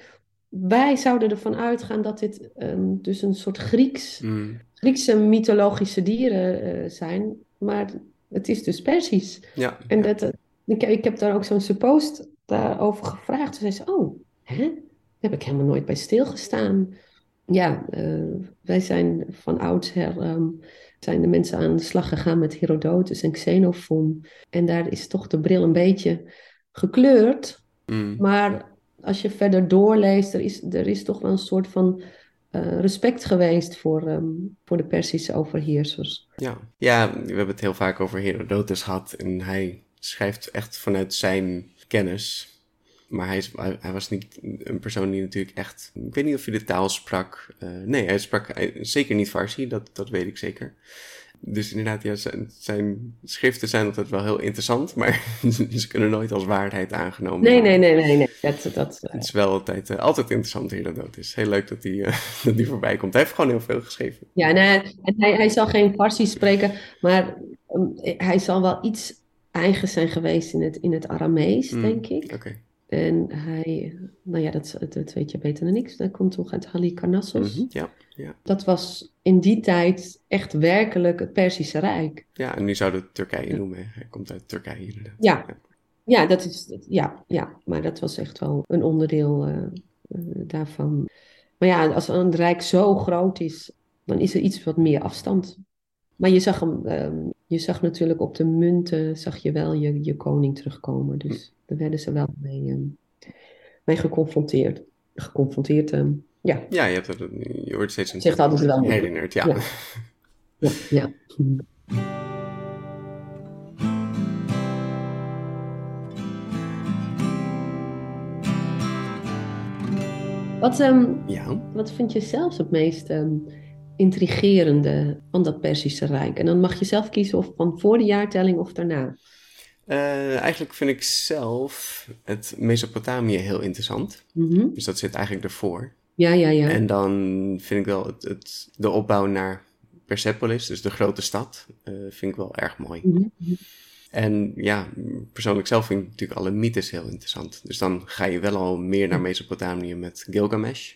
wij zouden ervan uitgaan dat dit ehm, dus een soort Grieks, Mm. Griekse mythologische dieren eh, zijn. Maar het is dus Persisch. Ja, En ja. dat, eh, ik, ik heb daar ook zo'n suppost daarover gevraagd. Toen zei ze, oh, hè? Daar heb ik helemaal nooit bij stilgestaan. Ja, eh, wij zijn van oudsher, ehm, zijn de mensen aan de slag gegaan met Herodotus en Xenophon. En daar is toch de bril een beetje gekleurd. Mm. Maar als je verder doorleest, er is, er is toch wel een soort van eh, respect geweest voor, ehm, voor de Persische overheersers. Ja. ja, we hebben het heel vaak over Herodotus gehad en hij schrijft echt vanuit zijn kennis. Maar hij, is, hij, hij was niet een persoon die natuurlijk echt... Ik weet niet of hij de taal sprak. Eh, nee, hij sprak hij- zeker niet Farsi, dat, dat weet ik zeker. Dus inderdaad, ja, zijn, zijn schriften zijn altijd wel heel interessant, maar ze kunnen nooit als waarheid aangenomen Nee, worden. nee, nee, nee. nee. Dat, dat, eh, Het is wel altijd, eh, altijd interessant, Herodotus. Heel leuk dat hij, eh, dat hij voorbij komt. Hij heeft gewoon heel veel geschreven. Ja, en, hij, en hij, hij zal geen Farsi spreken, maar ehm, hij zal wel iets eigens zijn geweest in het, in het Aramees, Mm, denk ik. Oké. En hij, nou ja, dat, dat weet je beter dan ik. Dat komt toch uit Halikarnassos. Mhm, Ja, ja. Dat was in die tijd echt werkelijk het Perzische Rijk. ja, en nu zouden we het Turkije noemen. Hij komt uit Turkije inderdaad. Ja, ja, dat is, ja, ja, maar dat was echt wel een onderdeel eh, eh, daarvan. Maar ja, als een rijk zo groot is, dan is er iets wat meer afstand. Maar je zag hem, ehm, je zag natuurlijk op de munten, zag je wel je, je koning terugkomen. Dus daar werden ze wel mee, ehm, mee geconfronteerd. Geconfronteerd, ehm, ja, Ja, je, hebt het, je wordt steeds een zegt altijd wel. herinnerd. Ja. Ja. Ja, ja. Wat, ehm, ja. wat vind je zelfs het meest intrigerende van dat Perzische Rijk? En dan mag je zelf kiezen of van voor de jaartelling of daarna. Eh, eigenlijk vind ik zelf het Mesopotamië heel interessant. Mhm. Dus dat zit eigenlijk ervoor. Ja, ja, ja. En dan vind ik wel het, het, de opbouw naar Persepolis, dus de grote stad, eh, vind ik wel erg mooi. Mhm. En ja, persoonlijk zelf vind ik natuurlijk alle mythes heel interessant. Dus dan ga je wel al meer naar Mesopotamië met Gilgamesh.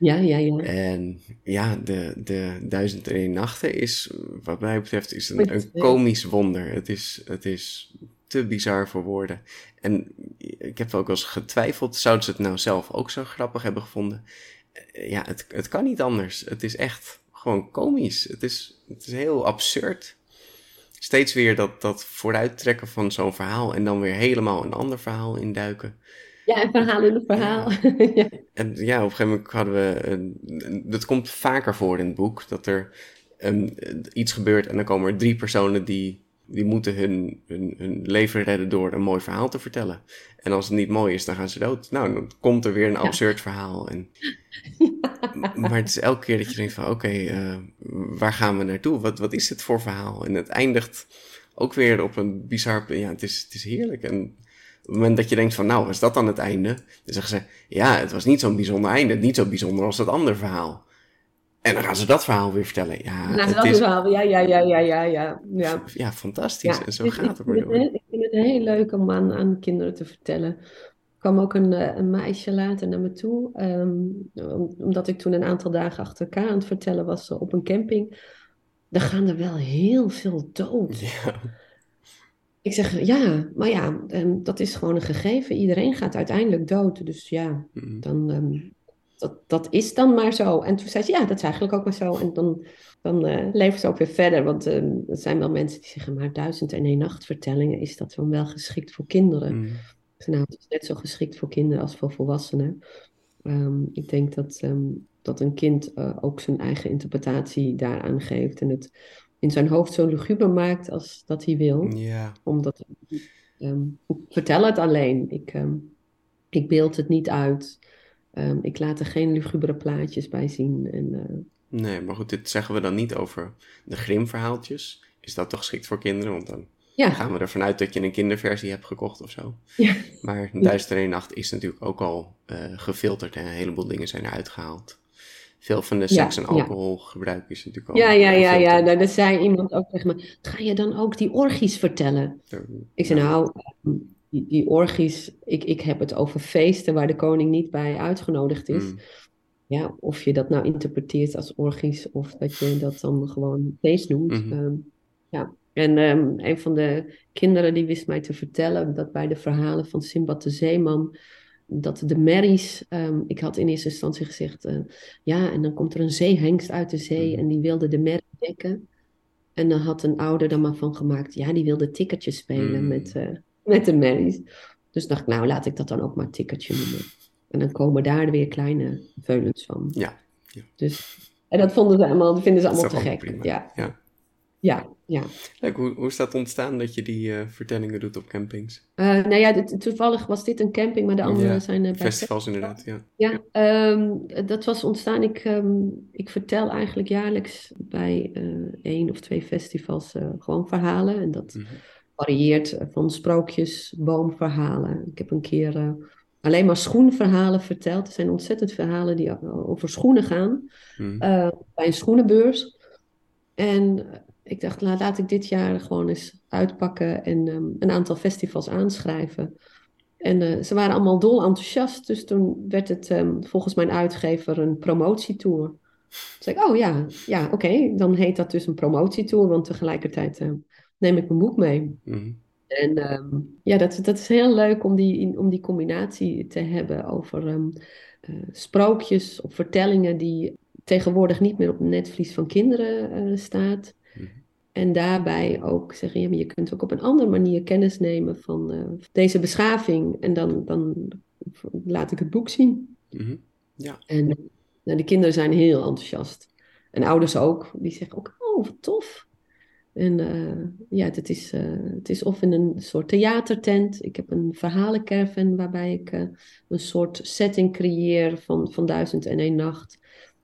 Ja, ja, ja. En ja, de, de Duizend en één Nachten is, wat mij betreft, is een, een Ja. komisch wonder. Het is, het is te bizar voor woorden. En ik heb ook wel eens getwijfeld, zouden ze het nou zelf ook zo grappig hebben gevonden? Eh, Ja, het, het kan niet anders. Het is echt gewoon komisch. Het is, het is heel absurd. Steeds weer dat, dat vooruittrekken van zo'n verhaal en dan weer helemaal een ander verhaal induiken. Ja, een verhaal in een verhaal. ja. En ja, op een gegeven moment hadden we. dat komt vaker voor in het boek. Dat er ehm, iets gebeurt en dan komen er drie personen die. Die moeten hun, hun, hun leven redden door een mooi verhaal te vertellen. En als het niet mooi is, dan gaan ze dood. Nou, dan komt er weer een absurd verhaal. En, maar het is elke keer dat je denkt van, oké, eh, waar gaan we naartoe? Wat, wat is dit voor verhaal? En het eindigt ook weer op een bizar... Ja, het is, het is heerlijk. En het moment dat je denkt van, nou, was dat dan het einde? Dan zeggen ze, ja, het was niet zo'n bijzonder einde. Niet zo bijzonder als dat andere verhaal. En dan gaan ze dat verhaal weer vertellen. Ja, Nou, het dat is is wel, ja, ja, ja, ja, ja, ja. ja. ja, fantastisch. Ja, en zo ik- gaat het maar door. Ik vind het heel leuk om aan, aan kinderen te vertellen. Er kwam ook een, eh, een meisje later naar me toe, ehm, om- omdat ik toen een aantal dagen achter elkaar aan het vertellen was eh, op een camping. Er gaan er wel heel veel dood. Ja, Ik zeg, ja, maar ja, ehm, dat is gewoon een gegeven. Iedereen gaat uiteindelijk dood. Dus ja, mm, dan, ehm, dat, dat is dan maar zo. En toen zei ze, ja, dat is eigenlijk ook maar zo. En dan, dan eh, leven ze ook weer verder. Want ehm, er zijn wel mensen die zeggen, maar duizend en één nacht vertellingen, is dat dan wel geschikt voor kinderen? mm. Nou, het is net zo geschikt voor kinderen als voor volwassenen. Ik denk dat, dat een kind eh, ook zijn eigen interpretatie daaraan geeft. En het in zijn hoofd zo luguber maakt als dat hij wil ja. omdat ehm, ik vertel het alleen. Ik, ehm, ik beeld het niet uit. Ehm, ik laat er geen lugubere plaatjes bij zien. En, eh, Nee, maar goed, dit zeggen we dan niet over de Grimm-verhaaltjes. Is dat toch geschikt voor kinderen? Want dan ja. gaan we ervan uit dat je een kinderversie hebt gekocht of zo. Ja. Maar Duister Nacht is natuurlijk ook al uh, gefilterd en een heleboel dingen zijn eruit gehaald. Veel van de seks- en alcoholgebruik is natuurlijk al. Ja, ja, ja, ja. Nou, dat zei iemand ook tegen me. Ga je dan ook die orgies vertellen? Ik zei, nou, ehm, die, die orgies, ik, ik heb het over feesten waar de koning niet bij uitgenodigd is. Mm. Ja, of je dat nou interpreteert als orgies of dat je dat dan gewoon feest noemt. Mhm. Ehm, ja, en um, een van de kinderen die wist mij te vertellen dat bij de verhalen van Simbad de Zeeman, dat de merries, um, ik had in eerste instantie gezegd, uh, ja, en dan komt er een zeehengst uit de zee mhm. en die wilde de merrie dekken. En dan had een ouder dan maar van gemaakt, ja, die wilde tikkertje spelen mm. met, uh, met de merries. Dus dacht ik, nou, laat ik dat dan ook maar tikkertje noemen. En dan komen daar weer kleine veulens van. Ja. ja. Dus, en dat vonden ze allemaal, vinden ze allemaal te gek. Ja. ja. Ja, ja. hoe, hoe is dat ontstaan dat je die uh, vertellingen doet op campings? Uh, nou ja, toevallig was dit een camping, maar de andere zijn uh, bij festivals inderdaad, ja. Ja, um, dat was ontstaan. Ik, um, ik vertel eigenlijk jaarlijks bij één of twee festivals gewoon verhalen. En dat mm -hmm. varieert van sprookjes, boomverhalen. Ik heb een keer alleen maar schoenverhalen verteld. Er zijn ontzettend verhalen die over schoenen gaan. Mm. bij een schoenenbeurs. En ik dacht, laat, laat ik dit jaar gewoon eens uitpakken en um, een aantal festivals aanschrijven. En uh, ze waren allemaal dol enthousiast. Dus toen werd het um, volgens mijn uitgever een promotietour. Toen zei ik, oh ja, ja oké, okay. dan heet dat dus een promotietour. Want tegelijkertijd uh, neem ik mijn boek mee. Mm. En um, ja, dat, dat is heel leuk om die, om die combinatie te hebben over uh, sprookjes of vertellingen die tegenwoordig niet meer op het netvlies van kinderen staat. En daarbij ook zeggen, ja, maar je kunt ook op een andere manier kennis nemen van uh, deze beschaving. En dan, dan laat ik het boek zien. Mm Ja. En nou, de kinderen zijn heel enthousiast. En ouders ook. Die zeggen ook, oh, wat tof. En uh, ja, het is, uh, het is of in een soort theatertent. Ik heb een verhalencaravan waarbij ik een soort setting creëer van, van Duizend en één Nacht.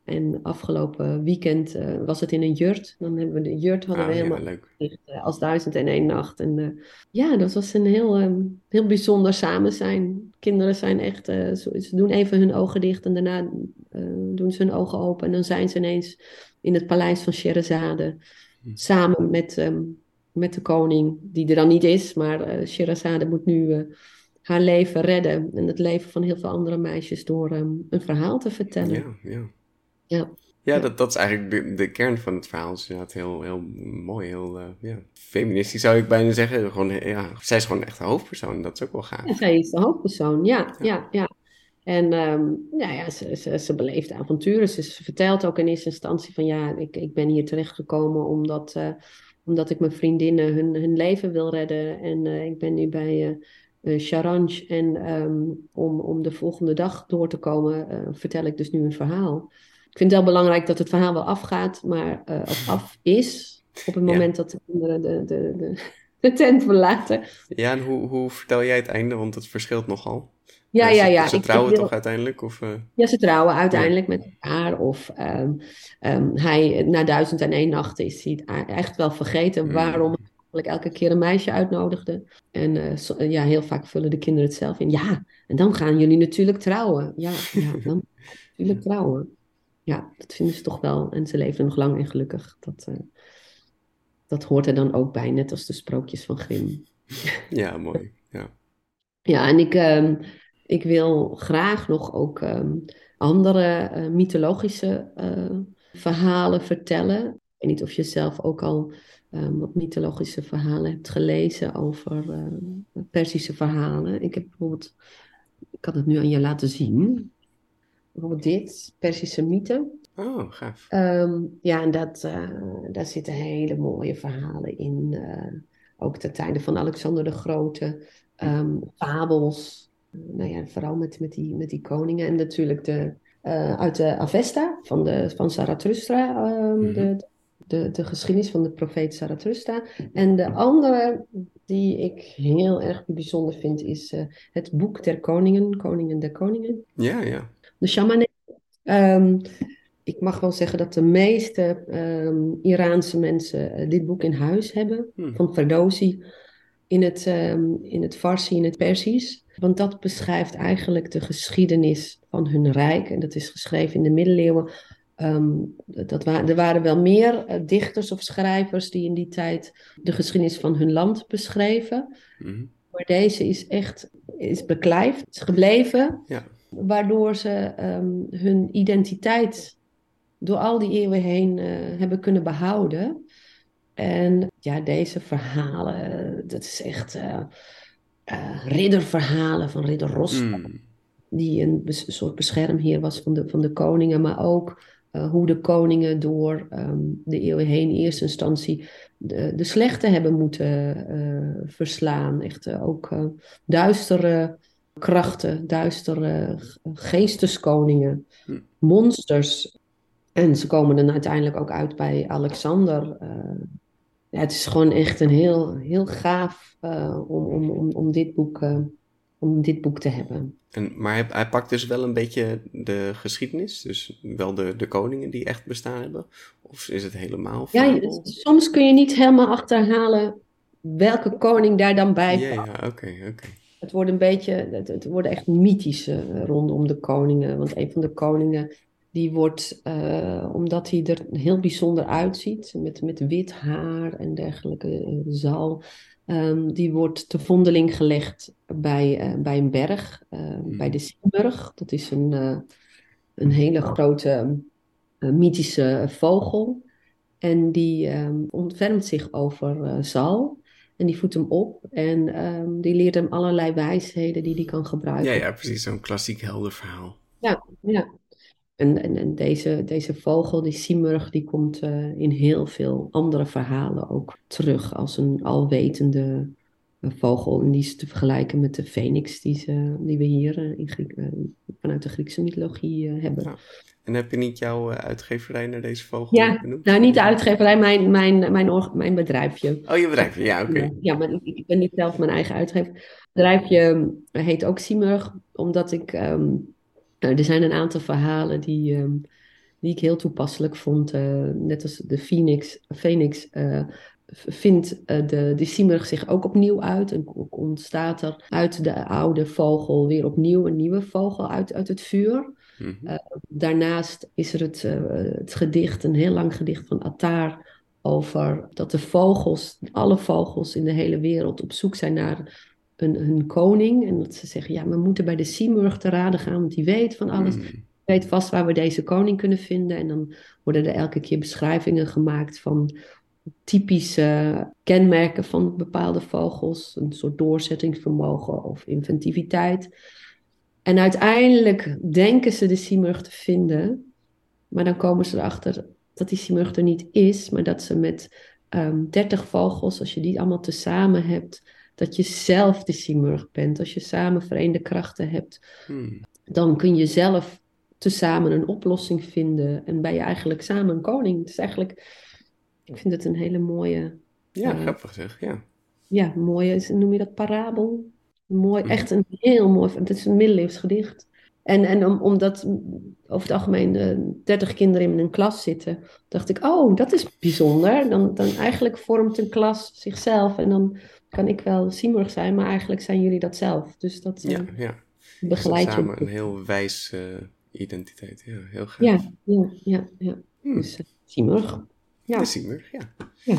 En afgelopen weekend uh, was het in een jurt. Dan hebben we de jurt hadden ah, we helemaal ja, leuk. Uh, als duizend en één nacht. En uh, ja, dat was een heel, um, heel bijzonder samen zijn. Kinderen zijn echt, ze doen even hun ogen dicht en daarna doen ze hun ogen open. En dan zijn ze ineens in het paleis van Sherazade. Hm. Samen met, um, met de koning, die er dan niet is. Maar Sherazade moet nu haar leven redden. En het leven van heel veel andere meisjes door um, een verhaal te vertellen. Ja, ja. Ja. Ja, dat, dat is eigenlijk de, de kern van het verhaal. is inderdaad heel, heel mooi, heel uh, ja, feministisch zou ik bijna zeggen. Gewoon, ja, zij is gewoon echt de hoofdpersoon, dat is ook wel gaaf. Zij is de hoofdpersoon, ja, ja, ja. En um, ja, ja, ze, ze, ze beleeft avonturen. Ze, ze, vertelt ook in eerste instantie van ja, ik, ik ben hier terechtgekomen omdat, uh, omdat ik mijn vriendinnen hun, hun leven wil redden. En uh, ik ben nu bij Charange. En um, om, om de volgende dag door te komen, vertel ik dus nu een verhaal ik vind het wel belangrijk dat het verhaal wel afgaat, maar uh, of af is op het moment dat de kinderen de, de, de, de, tent verlaten. Ja, en hoe, hoe vertel jij het einde? Want het verschilt nogal. Ja, ja, ja. Ze, trouwen toch uiteindelijk? Of, uh... Ja, ze trouwen uiteindelijk met elkaar. Of um, um, hij, na duizend en één nachten is hij echt wel vergeten hmm. waarom hij eigenlijk elke keer een meisje uitnodigde. En uh, ja, heel vaak vullen de kinderen het zelf in. Ja, en dan gaan jullie natuurlijk trouwen. Ja, ja dan natuurlijk trouwen ja, dat vinden ze toch wel. En ze leven nog lang en gelukkig. Dat, uh, dat hoort er dan ook bij, net als de sprookjes van Grimm. Ja, mooi. Ja, ja en ik, um, ik wil graag nog ook um, andere uh, mythologische uh, verhalen vertellen. Ik weet niet of je zelf ook al um, wat mythologische verhalen hebt gelezen over Persische verhalen. Ik heb bijvoorbeeld, ik kan het nu aan je laten zien bijvoorbeeld dit, Persische mythe. Oh, gaaf. Um, ja, en dat, uh, daar zitten hele mooie verhalen in. Uh, ook de tijden van Alexander de Grote. Um, fabels. nou ja, vooral met, met, die, met die koningen. En natuurlijk de, uh, uit de Avesta van, de, van Zarathustra. Um, mm -hmm. de, de, de geschiedenis van de profeet Zarathustra. En de andere die ik heel erg bijzonder vind is het boek der koningen, Koningen der Koningen. Ja, ja de shamanen. Um, ik mag wel zeggen dat de meeste um, Iraanse mensen uh, dit boek in huis hebben, hmm. van Ferdowsi. in het, um, in het Farsi, in het Persisch. Want dat beschrijft eigenlijk de geschiedenis van hun rijk. En dat is geschreven in de middeleeuwen. Um, dat wa er waren wel meer uh, dichters of schrijvers die in die tijd de geschiedenis van hun land beschreven. Mm Maar deze is echt is beklijft, is gebleven. Ja. Waardoor ze um, hun identiteit door al die eeuwen heen uh, hebben kunnen behouden. En ja, deze verhalen, dat is echt uh, uh, ridderverhalen van ridder Rostam. Mm. Die een, soort beschermheer was van de, van de koningen, maar ook uh, hoe de koningen door um, de eeuwen heen in eerste instantie de, de slechte hebben moeten verslaan. Echt ook duistere krachten, duistere geesteskoningen, mm. monsters. En ze komen dan uiteindelijk ook uit bij Alexander, ja, het is gewoon echt een heel, heel gaaf uh, om, om, om, om, dit boek, uh, om dit boek te hebben. En, maar hij, hij, pakt dus wel een beetje de geschiedenis, dus wel de, de koningen die echt bestaan hebben? Of is het helemaal Ja, soms kun je niet helemaal achterhalen welke koning daar dan bij Ja, ja, oké, oké. Het wordt een beetje, het, het worden echt mythische rondom de koningen. Want een van de koningen die wordt, uh, omdat hij er heel bijzonder uitziet, met, met wit haar en dergelijke uh, zal, um, die wordt te vondeling gelegd bij, uh, bij een berg, hmm. bij de Simburg. Dat is een, een hele grote mythische vogel. En die um, ontfermt zich over Zal. En die voedt hem op en um, die leert hem allerlei wijsheden die hij kan gebruiken. Ja, ja precies. Zo'n klassiek helder verhaal. Ja, ja. En, en, en, deze, deze vogel, die simurg, die komt uh, in heel veel andere verhalen ook terug als een alwetende uh, vogel. En die is te vergelijken met de phoenix die, ze, die we hier uh, in Griek, vanuit de Griekse mythologie hebben. Ja. En heb je niet jouw uitgeverij naar deze vogel ja? Nou, niet de uitgeverij, mijn, mijn, mijn, mijn bedrijfje. Oh, je bedrijfje, ja, oké. Okay. Ja, maar ik ben niet zelf mijn eigen uitgever. Het bedrijfje heet ook Simurg, omdat ik... Um, nou, er zijn een aantal verhalen die, um, die ik heel toepasselijk vond. Uh, net als de Phoenix, Phoenix uh, vindt uh, de, de Simurg zich ook opnieuw uit. En ontstaat er uit de oude vogel weer opnieuw een nieuwe vogel uit, uit het vuur. Mm -hmm. daarnaast is er het, het gedicht, een heel lang gedicht van Attar over dat de vogels, alle vogels in de hele wereld op zoek zijn naar een, hun koning. En dat ze zeggen, ja, we moeten bij de Simurg te raden gaan, want die weet van alles. Mm. weet vast waar we deze koning kunnen vinden. En dan worden er elke keer beschrijvingen gemaakt van typische kenmerken van bepaalde vogels. Een soort doorzettingsvermogen of inventiviteit. En uiteindelijk denken ze de Simurg te vinden. Maar dan komen ze erachter dat die Simurg er niet is. Maar dat ze met um, ehm, 30 vogels, als je die allemaal tezamen hebt dat je zelf de simurg bent. Als je samen verenigde krachten hebt, hmm. dan kun je zelf tezamen een oplossing vinden en ben je eigenlijk samen een koning. Het is eigenlijk, ik vind het een hele mooie. Ja, uh, grappig zeg, ja. Ja, mooie, noem je dat parabel? Mooi, hmm. echt een heel mooi, het is een middeleeuws gedicht. En, en om, omdat over het algemeen uh, eh, 30 kinderen in een klas zitten, dacht ik, oh, dat is bijzonder. Dan, dan eigenlijk vormt een klas zichzelf en dan kan ik wel Simurg zijn, maar eigenlijk zijn jullie dat zelf. Dus dat ja, uh, ja. begeleid je. samen een heel wijs uh, identiteit. Ja, heel gaaf. Ja, ja, ja. ja. Hmm. Dus uh, Simurg. Ja. De Simurg, ja.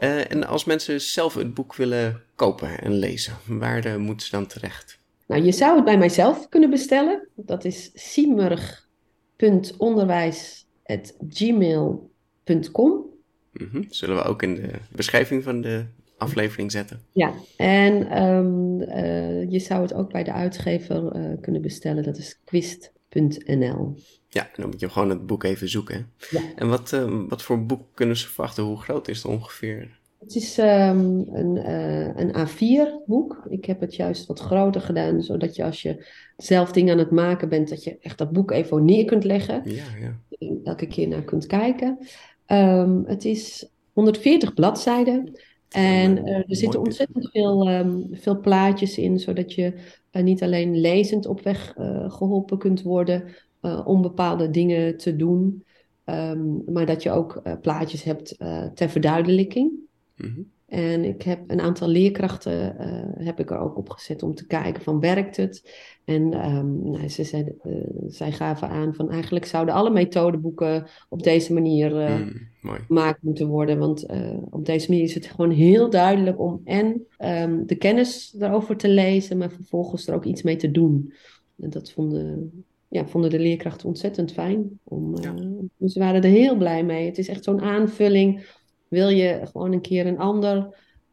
ja. en als mensen zelf het boek willen kopen en lezen, waar moeten ze dan terecht? Nou, je zou het bij mijzelf kunnen bestellen. Dat is simurg.onderwijs.gmail.com. Mm -hmm. Zullen we ook in de beschrijving van de aflevering zetten. Ja, en um, uh, je zou het ook bij de uitgever kunnen bestellen. Dat is quist.nl. Ja, en dan moet je gewoon het boek even zoeken. Ja. En wat, uh, wat voor boek kunnen ze verwachten? Hoe groot is het ongeveer? Het is um, een, een A4-boek. Ik heb het juist wat groter gedaan, zodat je als je zelf dingen aan het maken bent, dat je echt dat boek even neer kunt leggen. Ja, ja. Elke keer naar kunt kijken. Um, het is 140 bladzijden. En uh, er zitten ontzettend veel, um, veel plaatjes in, zodat je uh, niet alleen lezend op weg uh, geholpen kunt worden om bepaalde dingen te doen, um, maar dat je ook plaatjes hebt ter verduidelijking. Mm -hmm. En ik heb een aantal leerkrachten heb ik er ook op gezet om te kijken van werkt het. En um, nou, ze zei, zij gaven aan van eigenlijk zouden alle methodeboeken op deze manier mm, gemaakt moeten worden. Want op deze manier is het gewoon heel duidelijk om en um, de kennis daarover te lezen, maar vervolgens er ook iets mee te doen. En dat vonden, ja, vonden de leerkrachten ontzettend fijn. Om, ja. Dus ze waren er heel blij mee. Het is echt zo'n aanvulling wil je gewoon een keer een ander,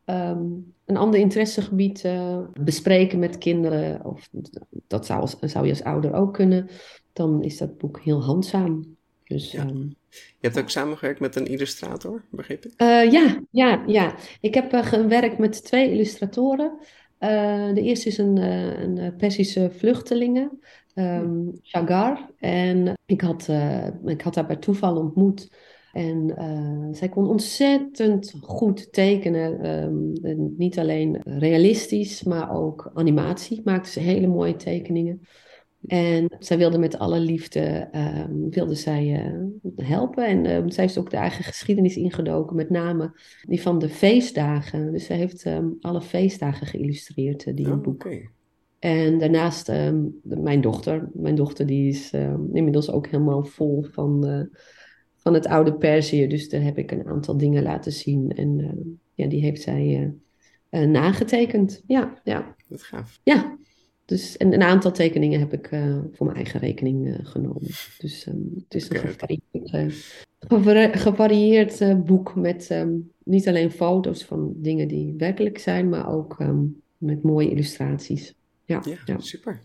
um, een ander interessegebied uh, bespreken met kinderen, of dat zou, zou je als ouder ook kunnen, dan is dat boek heel handzaam. Dus, ja. um, je hebt ook samengewerkt met een illustrator, begreep ik? Uh, ja, ja, ja, ik heb gewerkt met twee illustratoren. de eerste is een, een Persische vluchtelingen, um, Shagar. En ik had, ik had haar bij toeval ontmoet. En uh, zij kon ontzettend goed tekenen. Um, niet alleen realistisch, maar ook animatie. Maakte ze hele mooie tekeningen. En zij wilde met alle liefde um, wilde zij, uh, helpen. En um, zij is ook de eigen geschiedenis ingedoken, met name die van de feestdagen. Dus zij heeft alle feestdagen geïllustreerd, uh, die oh, boek. Okay. En daarnaast mijn dochter. Mijn dochter die is inmiddels ook helemaal vol van van het oude Perzië. Dus daar heb ik een aantal dingen laten zien. En uh, ja, die heeft zij uh, nagetekend. Ja, ja. Dat gaaf. Ja. Dus, en een aantal tekeningen heb ik voor mijn eigen rekening genomen. Dus um, het is een gevarieerd, gevarieerd boek met niet alleen foto's van dingen die werkelijk zijn, maar ook met mooie illustraties. Ja, ja, ja. super.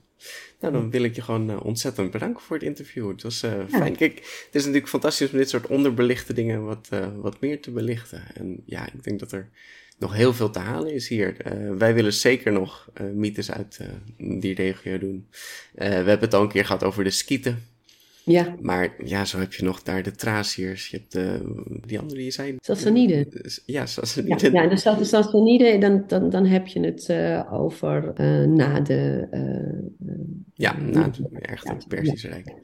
Nou, dan wil ik je gewoon uh, ontzettend bedanken voor het interview. Het was uh, fijn. Kijk, het is natuurlijk fantastisch om dit soort onderbelichte dingen wat, uh, wat meer te belichten. En ja, ik denk dat er nog heel veel te halen is hier. wij willen zeker nog mythes uit die regio doen. we hebben het al een keer gehad over de skieten. Ja. Maar ja, zo heb je nog daar de Thraciërs. Je hebt de, die andere die je zei. Sassaniden. Ja, Sassaniden. Ja, ja dus de Sassaniden, dan, dan, dan heb je het uh, over uh, na de... Uh, ja, na het, echt het Persische Rijk.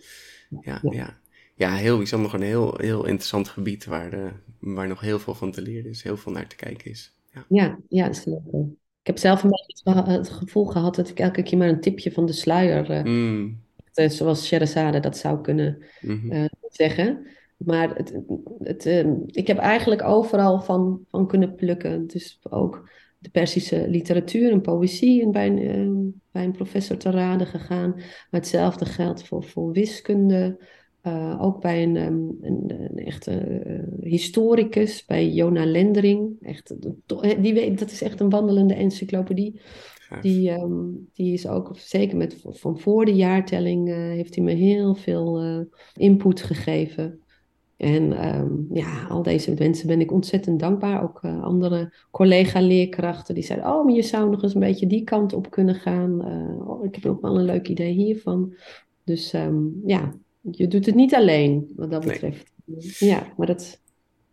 Ja, ja. ja. ja. heel. Gewoon een heel, heel interessant gebied waar, de, waar nog heel veel van te leren is. Heel veel naar te kijken is. Ja, ja, ja dat is leuk. Ik heb zelf een beetje het gevoel gehad dat ik elke keer maar een tipje van de sluier... Mm uh, zoals Sherazade dat zou kunnen uh, zeggen. Maar het, het, uh, ik heb eigenlijk overal van, van kunnen plukken. Dus ook de Persische literatuur en poëzie en bij, een, bij een professor te raden gegaan. Maar hetzelfde geldt voor, voor wiskunde. ook bij een, um, een, een echte historicus, bij Jona Lendering. Echt, die weet, dat is echt een wandelende encyclopedie. Die, um, die is ook, zeker met, van voor de jaartelling, uh, heeft hij me heel veel uh, input gegeven. En um, ja, al deze mensen ben ik ontzettend dankbaar. Ook uh, andere collega-leerkrachten die zeiden: Oh, maar je zou nog eens een beetje die kant op kunnen gaan. oh, ik heb nog wel een leuk idee hiervan. Dus um, ja, je doet het niet alleen wat dat betreft. Nee. Ja, maar dat,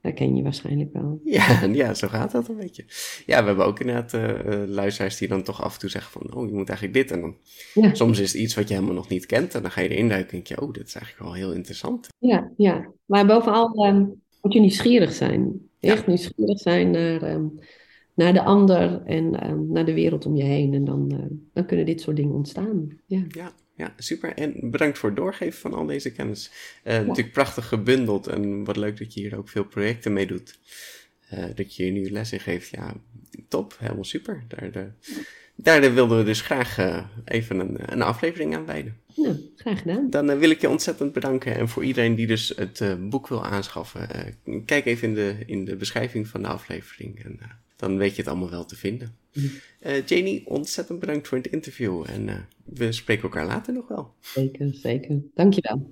Herken je waarschijnlijk wel. Ja, ja, zo gaat dat een beetje. Ja, we hebben ook inderdaad uh, luisteraars die dan toch af en toe zeggen van... oh, je moet eigenlijk dit. En dan ja. soms is het iets wat je helemaal nog niet kent. En dan ga je erin duiken en denk je... oh, dit is eigenlijk wel heel interessant. Ja, ja. Maar bovenal um, moet je nieuwsgierig zijn. Echt ja. nieuwsgierig zijn naar, um, naar de ander en um, naar de wereld om je heen. En dan, uh, dan kunnen dit soort dingen ontstaan. Ja. ja. Ja, super. En bedankt voor het doorgeven van al deze kennis. Uh, Natuurlijk prachtig gebundeld en wat leuk dat je hier ook veel projecten mee doet. Uh, dat je hier nu les in geeft. Ja, top. Helemaal super. Daar, de, daar wilden we dus graag even een, een aflevering aan wijden. Nou, graag gedaan. Dan wil ik je ontzettend bedanken. En voor iedereen die dus het boek wil aanschaffen, kijk even in de, in de beschrijving van de aflevering. En dan weet je het allemaal wel te vinden. Uh, Janie, ontzettend bedankt voor het interview en uh, we spreken elkaar later nog wel. Zeker, zeker. Dankjewel.